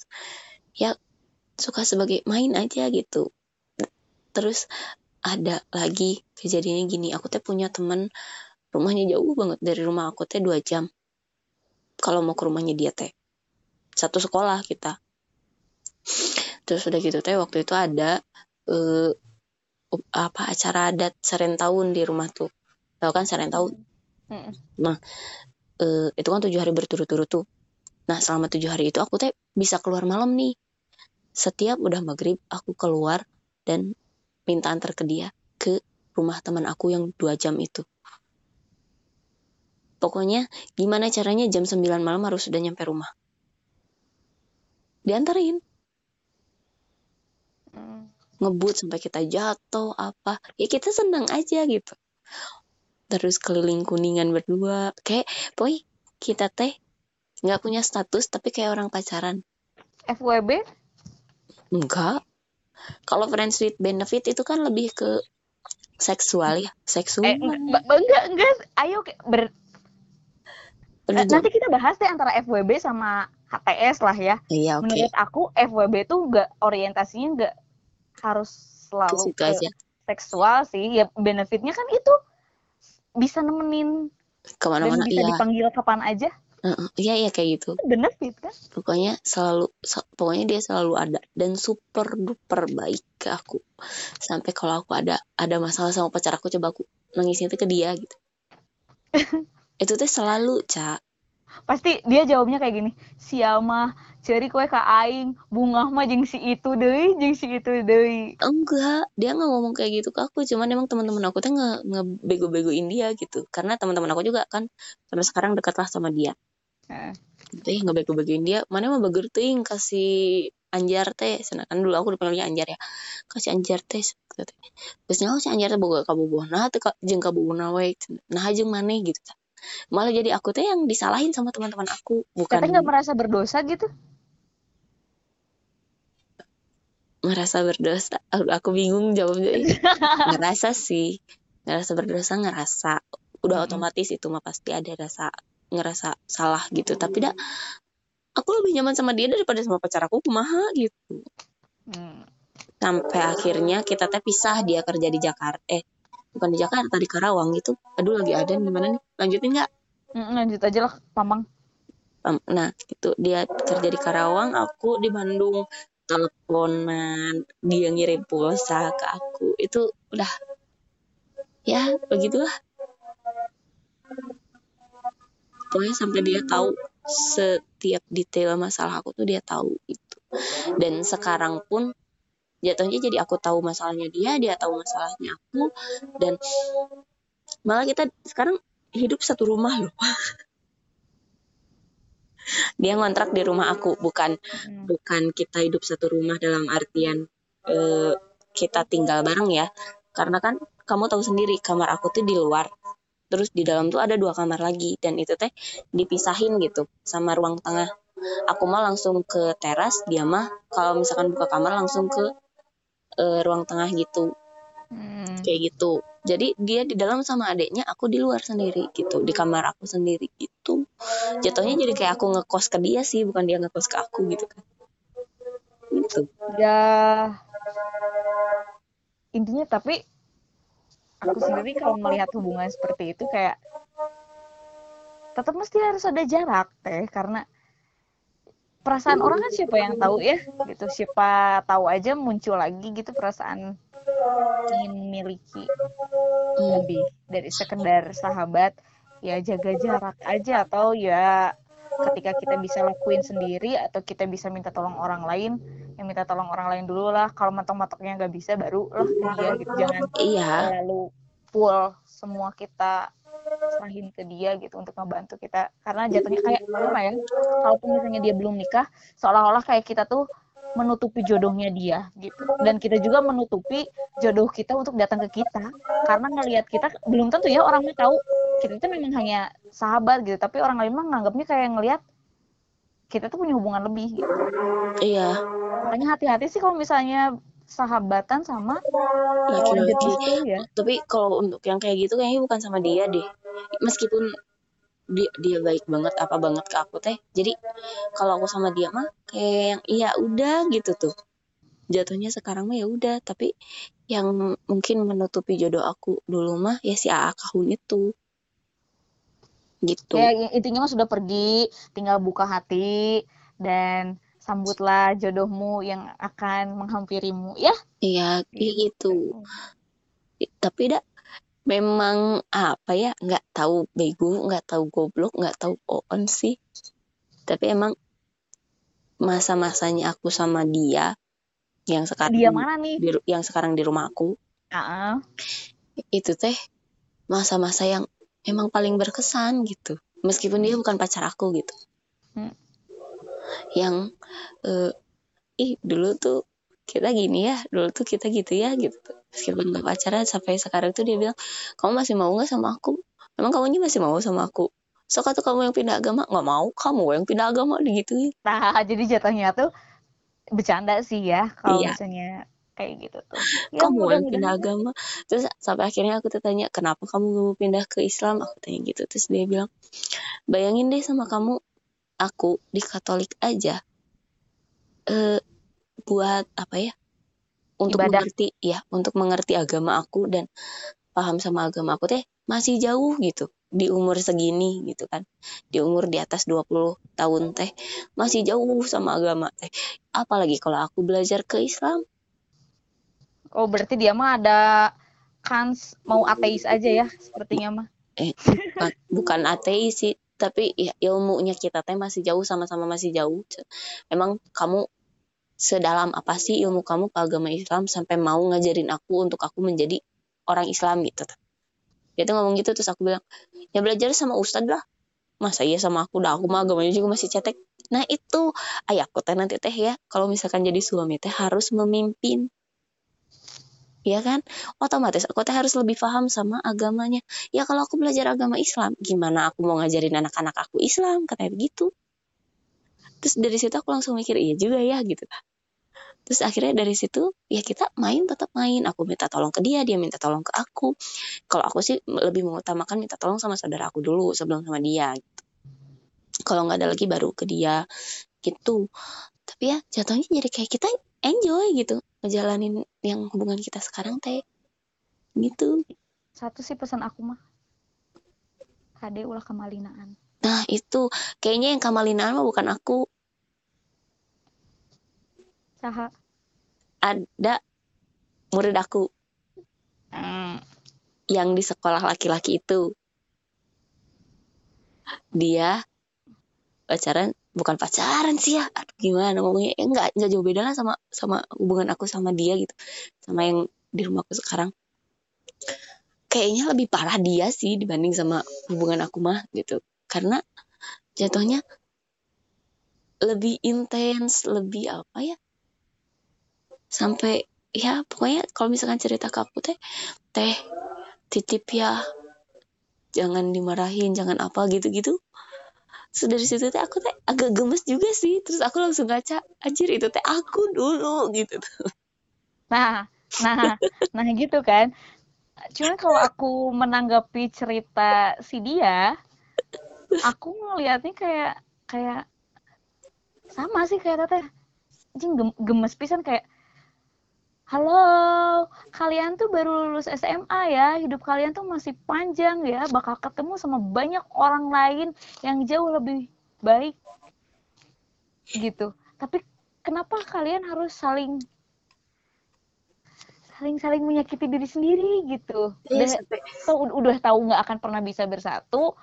Ya suka sebagai main aja gitu. Terus ada lagi kejadiannya gini. Aku teh punya temen rumahnya jauh banget dari rumah aku teh dua jam kalau mau ke rumahnya dia teh satu sekolah kita terus udah gitu teh waktu itu ada eh, apa acara adat serentahun di rumah tuh tahu kan serentahun Mm-mm. eh, itu kan tujuh hari berturut-turut tuh. Nah selama tujuh hari itu aku teh bisa keluar malam nih. Setiap udah maghrib aku keluar dan minta antar ke dia ke rumah teman aku yang dua jam itu. Pokoknya gimana caranya jam 9 malam harus sudah nyampe rumah. Diantarin, Mm. ngebut sampai kita jatuh apa. Ya kita senang aja gitu. Terus keliling kuningan berdua. Kayak pokoknya kita teh nggak punya status tapi kayak orang pacaran. FWB Enggak. Kalau friends with benefit itu kan lebih ke seksual ya, seksual. eh enggak, enggak enggak ayo ber- nanti kita bahas deh antara FWB sama HTS lah ya Iya, oke. menurut aku FWB tuh enggak orientasinya enggak harus selalu ke aja. seksual sih ya benefitnya kan itu bisa nemenin dan Ke mana-mana bisa iya. dipanggil kapan aja Heeh, Iya, iya kayak gitu. Itu benefit kan Pokoknya selalu, se- pokoknya dia selalu ada dan super duper baik ke aku. Sampai kalau aku ada ada masalah sama pacar aku coba aku nangisnya tuh ke dia gitu. [laughs] itu tuh selalu, Cak. pasti dia jawabnya kayak gini sial mah ceri kue ka aing bunga mah jeung si itu deui jeung si itu deui Enggak, dia nggak ngomong kayak gitu ke aku. Cuman emang teman-teman aku tuh nge ngebego-begoin dia gitu. Karena teman-teman aku juga kan sampai sekarang dekatlah sama dia. Heeh. teh nggak baik bagiin dia mana mah bager teuing kasih anjar teh sedangkan dulu aku dipanggilnya anjar ya kasih anjar teh terus nyawa si anjar teh boga kabogoh nah teh jeung kabogoh we nah jeung mana gitu malah jadi aku teh yang disalahin sama teman-teman aku bukan nggak merasa berdosa gitu? Merasa berdosa? Aku bingung jawabnya. [laughs] Ngerasa sih. Ngerasa berdosa ngerasa. Udah hmm. otomatis itu mah pasti ada rasa ngerasa salah gitu. Tapi dah aku lebih nyaman sama dia daripada sama pacar aku kumaha gitu. Hmm. sampai akhirnya kita teh pisah dia kerja di Jakarta eh bukan di Jakarta di Karawang. Gitu aduh lagi ada gimana nih? Lanjutin nggak? Hmm, lanjut aja lah pamang nah itu dia kerja di Karawang aku di Bandung. Teleponan dia ngirim pulsa ke aku. Itu udah ya begitulah. Pokoknya sampai dia tahu setiap detail masalah aku tuh dia tahu itu. Dan sekarang pun jatuhnya jadi aku tahu masalahnya dia dia tahu masalahnya aku dan malah kita sekarang hidup satu rumah loh. [laughs] Dia ngontrak di rumah aku bukan hmm. bukan kita hidup satu rumah dalam artian uh, kita tinggal bareng ya. Karena kan kamu tahu sendiri kamar aku tuh di luar terus di dalam tuh ada dua kamar lagi dan itu teh dipisahin gitu sama ruang tengah. Aku mah langsung ke teras dia mah kalau misalkan buka kamar langsung ke uh, ruang tengah gitu. Hmm. kayak gitu. Jadi dia di dalam sama adiknya aku di luar sendiri gitu. Di kamar aku sendiri gitu. Jatuhnya jadi kayak aku ngekos ke dia sih bukan dia ngekos ke aku gitu kan. Gitu. Ya. Intinya tapi aku sendiri kalau melihat hubungan seperti itu kayak tetap mesti harus ada jarak teh karena perasaan orang kan siapa yang tahu ya gitu. Siapa tahu aja muncul lagi gitu perasaan ingin memiliki lebih dari sekedar sahabat ya jaga jarak aja. Atau ya ketika kita bisa lakuin sendiri atau kita bisa minta tolong orang lain yang minta tolong orang lain dulu lah. Kalau matok-matoknya nggak bisa baru lah ke dia gitu. Jangan iya. lalu full semua kita serahin ke dia gitu untuk membantu kita. Karena jatuhnya kayak apa ya kalaupun misalnya dia belum nikah seolah-olah kayak kita tuh menutupi jodohnya dia gitu. Dan kita juga menutupi jodoh kita untuk datang ke kita. Karena ngelihat kita belum tentu ya orang tahu. Kita itu memang hanya sahabat gitu tapi orang lain mah nganggapnya kayak ngelihat kita tuh punya hubungan lebih gitu. Iya. Makanya hati-hati sih kalau misalnya sahabatan sama laki-laki. ya. Tapi kalau untuk yang kayak gitu kayaknya bukan sama dia deh meskipun dia dia baik banget apa banget ke aku teh jadi kalau aku sama dia mah kayak yang iya udah gitu tuh. Jatuhnya sekarang mah ya udah tapi yang mungkin menutupi jodoh aku dulu mah ya si AA kahun itu. Gitu. Ya intinya mah sudah pergi tinggal buka hati dan sambutlah jodohmu yang akan menghampirimu ya. Iya gitu. Tapi dak memang apa ya nggak tahu bego nggak tahu goblok nggak tahu on sih tapi emang masa-masanya aku sama dia yang sekarang dia mana nih di, yang sekarang di rumah aku uh-uh. itu teh masa-masa yang emang paling berkesan gitu meskipun dia bukan pacar aku gitu hmm. yang uh, ih dulu tuh kita gini ya dulu tuh kita gitu ya gitu meskipun gak pacaran sampai sekarang tuh dia bilang kamu masih mau nggak sama aku? Emang kamu masih mau sama aku. So tuh kamu yang pindah agama? Nggak mau kamu yang pindah agama gitu nah [laughs] jadi jatuhnya tuh bercanda sih ya kalau iya. misalnya kayak gitu tuh. Ya, kamu yang pindah agama. Terus sampai akhirnya aku tanya kenapa kamu mau pindah ke Islam? Aku tanya gitu. Terus dia bilang bayangin deh sama kamu aku di Katolik aja eh buat apa ya untuk Ibadah. mengerti ya untuk mengerti agama aku dan paham sama agama aku teh masih jauh gitu di umur segini gitu kan. Di umur di atas 20 tahun teh masih jauh sama agama teh. Apalagi kalau aku belajar ke Islam. Oh berarti dia mah ada kans mau ateis aja ya sepertinya mah. Eh bukan, bukan ateis sih tapi ya ilmunya kita teh masih jauh sama-sama masih jauh. Emang kamu sedalam apa sih ilmu kamu ke agama Islam sampai mau ngajarin aku untuk aku menjadi orang Islam gitu. Dia tuh ngomong gitu terus aku bilang ya belajar sama ustad lah. Masa iya sama aku? Dah aku mah agamanya juga masih cetek. Nah itu ayah aku teh nanti teh ya kalau misalkan jadi suami teh harus memimpin. Ya kan? Otomatis aku teh harus lebih paham sama agamanya. Ya kalau aku belajar agama Islam gimana aku mau ngajarin anak-anak aku Islam? Katanya begitu terus dari situ aku langsung mikir iya juga ya gitu. Terus akhirnya dari situ ya kita main tetap main. Aku minta tolong ke dia dia minta tolong ke aku. Kalau aku sih lebih mengutamakan minta tolong sama saudara aku dulu sebelum sama dia gitu. Kalau nggak ada lagi baru ke dia gitu. Tapi ya jatuhnya jadi kayak kita enjoy gitu. Ngejalanin yang hubungan kita sekarang teh. Gitu. Satu sih pesan aku mah. Kade ulah kemalinaan nah itu. Kayaknya yang kemalinaan mah bukan aku. Saha? ada murid aku. Hmm. yang di sekolah laki-laki itu. Dia pacaran bukan pacaran sih ya. Aduh gimana ngomongnya? Eh, enggak enggak jauh beda lah sama sama hubungan aku sama dia gitu. Sama yang di rumahku sekarang. Kayaknya lebih parah dia sih dibanding sama hubungan aku mah gitu karena jatuhnya lebih intens lebih apa ya sampai ya pokoknya kalau misalkan cerita ke aku teh teh titip ya jangan dimarahin jangan apa gitu-gitu. So dari situ teh aku teh agak gemes juga sih terus aku langsung ngaca anjir itu teh aku dulu gitu nah nah nah gitu kan. Cuman kalau aku menanggapi cerita si dia aku ngelihatnya kayak kayak sama sih kayak teh anjing gemes pisan kayak halo kalian tuh baru lulus SMA ya hidup kalian tuh masih panjang ya bakal ketemu sama banyak orang lain yang jauh lebih baik. Gitu. Tapi kenapa kalian harus saling saling saling menyakiti diri sendiri gitu? Yes, iya, udah, udah tahu nggak akan pernah bisa bersatu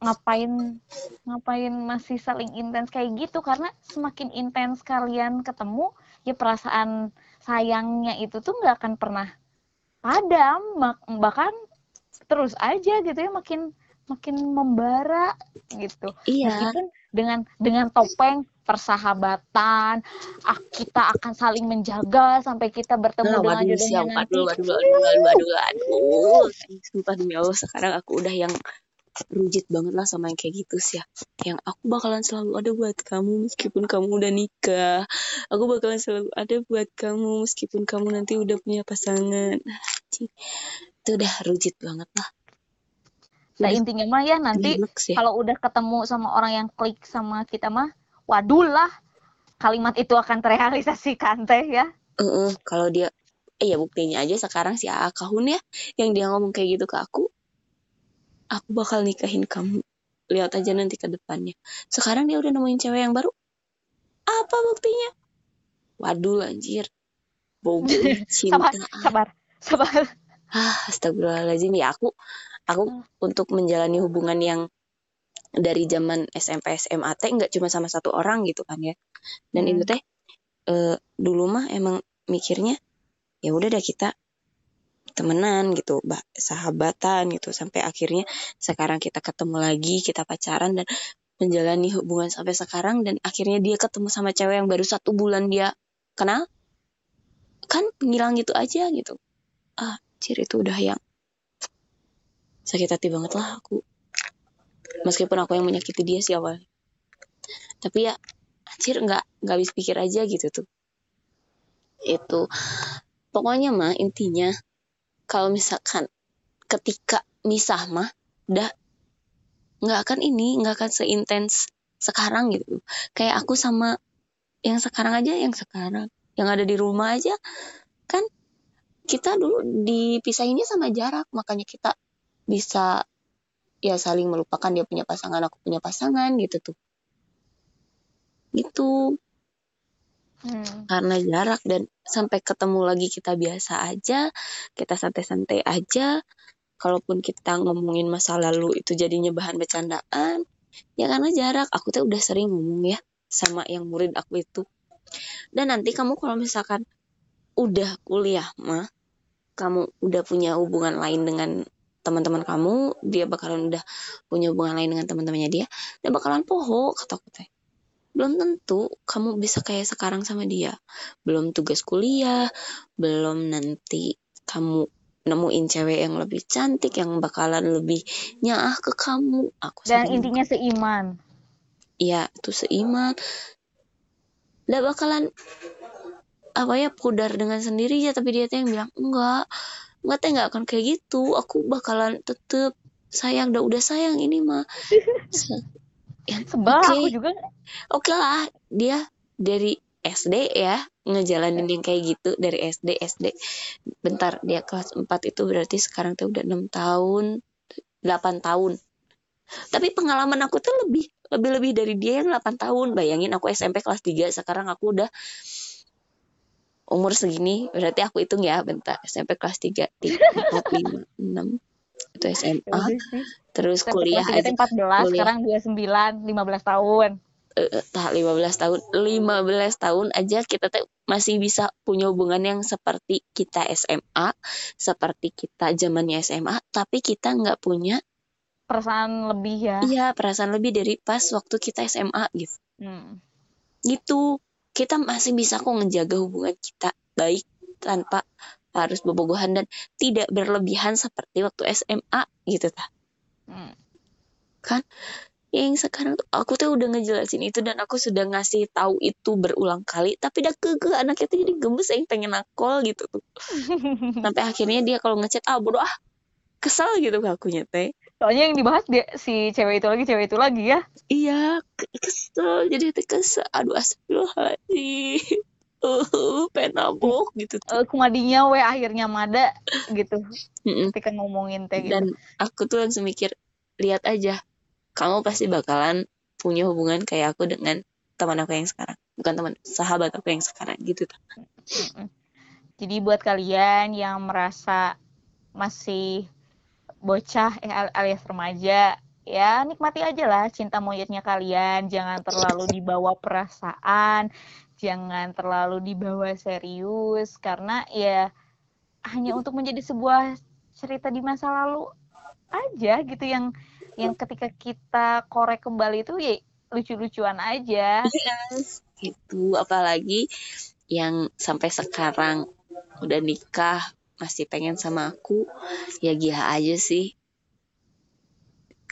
ngapain ngapain masih saling intens kayak gitu. Karena semakin intens kalian ketemu ya perasaan sayangnya itu tuh nggak akan pernah padam. Bahkan terus aja gitu ya makin makin membara gitu. Iya. meskipun dengan dengan topeng persahabatan ah, kita akan saling menjaga sampai kita bertemu nah, dengan jodohnya nanti. aduh aduh aduh aduh aduh aduh. Sumpah demi Allah sekarang aku udah yang rujit banget lah sama yang kayak gitu sih ya. Yang aku bakalan selalu ada buat kamu meskipun kamu udah nikah. Aku bakalan selalu ada buat kamu meskipun kamu nanti udah punya pasangan. Itu udah rujit banget lah. Nah intinya mah ya nanti ya. kalau udah ketemu sama orang yang klik sama kita mah waduh lah kalimat itu akan terrealisasikan teh ya. Uh -uh, kalau dia eh ya buktinya aja sekarang si Akahun ya yang dia ngomong kayak gitu ke aku aku bakal nikahin kamu. Lihat aja nanti ke depannya. Sekarang dia udah nemuin cewek yang baru. Apa buktinya? Waduh anjir. Bau [laughs] cinta. Sabar sabar sabar. Ah astagfirullahaladzim. Ya aku aku hmm. untuk menjalani hubungan yang dari zaman SMP SMA teh nggak cuma sama satu orang gitu kan ya. Dan hmm. itu teh e, dulu mah emang mikirnya ya udah dah kita temenan gitu, bah, sahabatan gitu sampai akhirnya sekarang kita ketemu lagi, kita pacaran dan menjalani hubungan sampai sekarang dan akhirnya dia ketemu sama cewek yang baru satu bulan dia kenal kan ngilang gitu aja gitu. Ah ciri itu udah yang sakit hati banget lah aku. Meskipun aku yang menyakiti dia sih awal tapi ya anjir nggak nggak habis pikir aja gitu tuh. Itu pokoknya mah intinya kalau misalkan ketika misah mah udah nggak akan ini nggak akan seintens sekarang gitu. Kayak aku sama yang sekarang aja yang sekarang. Yang ada di rumah aja kan kita dulu dipisahinnya sama jarak. Makanya kita bisa ya saling melupakan dia punya pasangan aku punya pasangan gitu tuh. Gitu hmm. karena jarak dan sampai ketemu lagi kita biasa aja kita santai-santai aja kalaupun kita ngomongin masa lalu itu jadinya bahan bercandaan ya karena jarak. Aku tuh udah sering ngomong ya sama yang murid aku itu. Dan nanti kamu kalau misalkan udah kuliah mah kamu udah punya hubungan lain dengan teman-teman kamu dia bakalan udah punya hubungan lain dengan teman-temannya dia dia bakalan poho kata aku teh belum tentu kamu bisa kayak sekarang sama dia. Belum tugas kuliah belum nanti kamu nemuin cewek yang lebih cantik yang bakalan lebih nyaah ke kamu. Aku dan intinya seiman. Iya, itu seiman. Nggak bakalan apa ya pudar dengan sendirinya tapi dia tuh yang bilang enggak enggak teh nggak akan kayak gitu. Aku bakalan tetep sayang udah udah sayang ini mah [laughs] ya, sebel oke. aku juga. Oke lah dia dari SD ya ngejalanin yang kayak gitu dari SD SD bentar dia kelas 4 itu berarti sekarang tuh udah enam tahun 8 tahun. Tapi pengalaman aku tuh lebih lebih lebih dari dia yang 8 tahun. Bayangin aku SMP kelas 3 sekarang aku udah umur segini. Berarti aku hitung ya bentar SMP kelas 3 3 4 5 6 itu Ya SMA terus kuliah aja. 3 14, kuliah. sekarang 29, 15 tahun. eh, tah 15 tahun. 15 tahun aja kita tuh masih bisa punya hubungan yang seperti kita SMA seperti kita zamannya SMA tapi kita nggak punya Perasaan lebih ya. iya perasaan lebih dari pas waktu kita SMA gitu. Hmm. gitu. Kita masih bisa kok ngejaga hubungan kita baik tanpa harus bobogohan dan tidak berlebihan seperti waktu SMA gitu ta Hmm. kan? Yang sekarang tuh aku tuh udah ngejelasin itu dan aku sudah ngasih tahu itu berulang kali tapi dah keke anaknya tuh jadi gemes yang pengen nakol gitu tuh. [laughs] Sampai akhirnya dia kalau ngechat ah bodoh ah kesel gitu ke akunya teh. Soalnya yang dibahas dia si cewek itu lagi, cewek itu lagi ya. iya ke- kesel jadi teh kesel. Aduh astagfirullahaladzim uh pengen nabok gitu tuh Eh, kumadinya we akhirnya mada gitu Mm-mm. ketika ngomongin teh gitu. dan aku tuh langsung mikir lihat aja kamu pasti bakalan punya hubungan kayak aku dengan teman aku yang sekarang bukan teman sahabat aku yang sekarang gitu Mm-mm. Jadi buat kalian yang merasa masih bocah eh, al- alias remaja, ya nikmati aja lah cinta monyetnya kalian. Jangan terlalu dibawa perasaan, jangan terlalu dibawa serius karena ya hanya untuk menjadi sebuah cerita di masa lalu aja gitu yang yang ketika kita korek kembali itu ya lucu-lucuan aja. gitu. Apalagi yang sampai sekarang udah nikah masih pengen sama aku ya gila aja sih.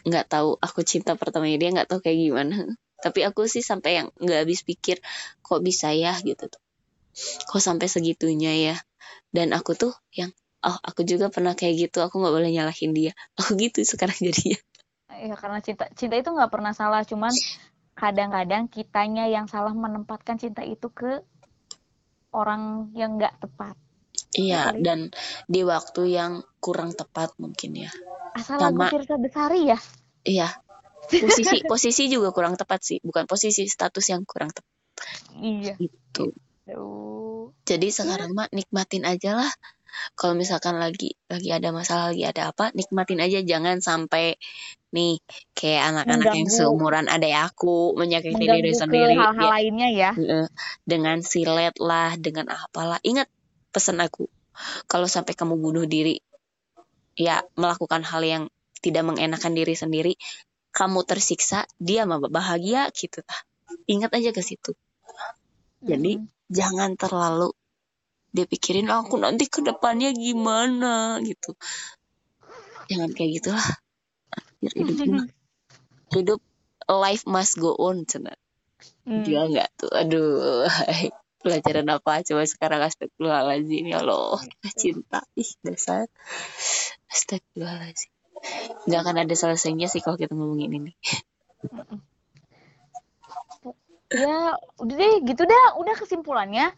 Nggak tahu aku cinta pertamanya dia nggak tahu kayak gimana tapi aku sih sampai yang nggak habis pikir kok bisa ya gitu tuh kok sampai segitunya ya dan aku tuh yang oh aku juga pernah kayak gitu aku nggak boleh nyalahin dia [laughs] aku gitu sekarang jadinya Ya karena cinta cinta itu nggak pernah salah, cuman kadang-kadang kitanya yang salah menempatkan cinta itu ke orang yang nggak tepat. iya kali. dan di waktu yang kurang tepat mungkin ya Asal lagu Sama- Firsa Besari ya. Iya. Posisi posisi juga kurang tepat sih, bukan posisi status yang kurang tepat Iya. itu. Tuh. Jadi sekarang mah nikmatin aja lah. Kalau misalkan lagi lagi ada masalah, lagi ada apa, nikmatin aja jangan sampai nih kayak anak-anak yang seumuran adek aku menyakiti diri sendiri hal-hal ya, lainnya ya. Dengan silet lah, dengan apalah. Ingat pesan aku. Kalau sampai kamu bunuh diri, ya melakukan hal yang tidak mengenakan diri sendiri, kamu tersiksa, dia mah bahagia gitu. Ingat aja ke situ. Jadi Mm-mm. jangan terlalu dipikirin aku nanti ke depannya gimana gitu. Jangan kayak gitulah. Hidup mah. hidup life must go on cina. Hmm. Dia enggak tuh. Aduh. Pelajaran apa coba sekarang astagfirullahaladzim ya Allah cinta ih dasar astagfirullahaladzim nggak akan ada selesainya sih kalau kita ngomongin ini Ya, udah deh, gitu dah. Udah kesimpulannya,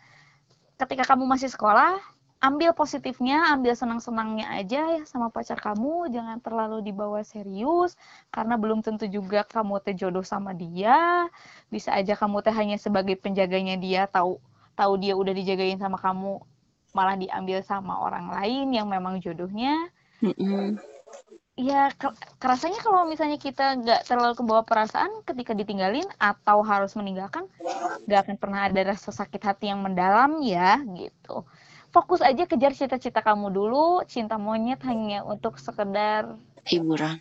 ketika kamu masih sekolah, ambil positifnya, ambil senang-senangnya aja ya sama pacar kamu. Jangan terlalu dibawa serius, karena belum tentu juga kamu teh jodoh sama dia. Bisa aja kamu teh hanya sebagai penjaganya dia, tahu tahu dia udah dijagain sama kamu, malah diambil sama orang lain yang memang jodohnya Mm-mm. Ya ke- kerasanya kalau misalnya kita nggak terlalu kebawa perasaan ketika ditinggalin atau harus meninggalkan nggak akan pernah ada rasa sakit hati yang mendalam ya gitu. Fokus aja kejar cita-cita kamu dulu cinta monyet hanya untuk sekedar hiburan.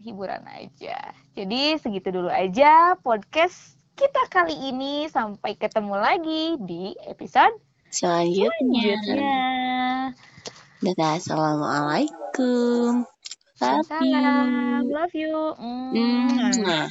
hiburan aja. Jadi segitu dulu aja podcast kita kali ini. Sampai ketemu lagi di episode selanjutnya. selanjutnya. Dadah assalamualaikum love you Salam, love you. Mm. Mwah.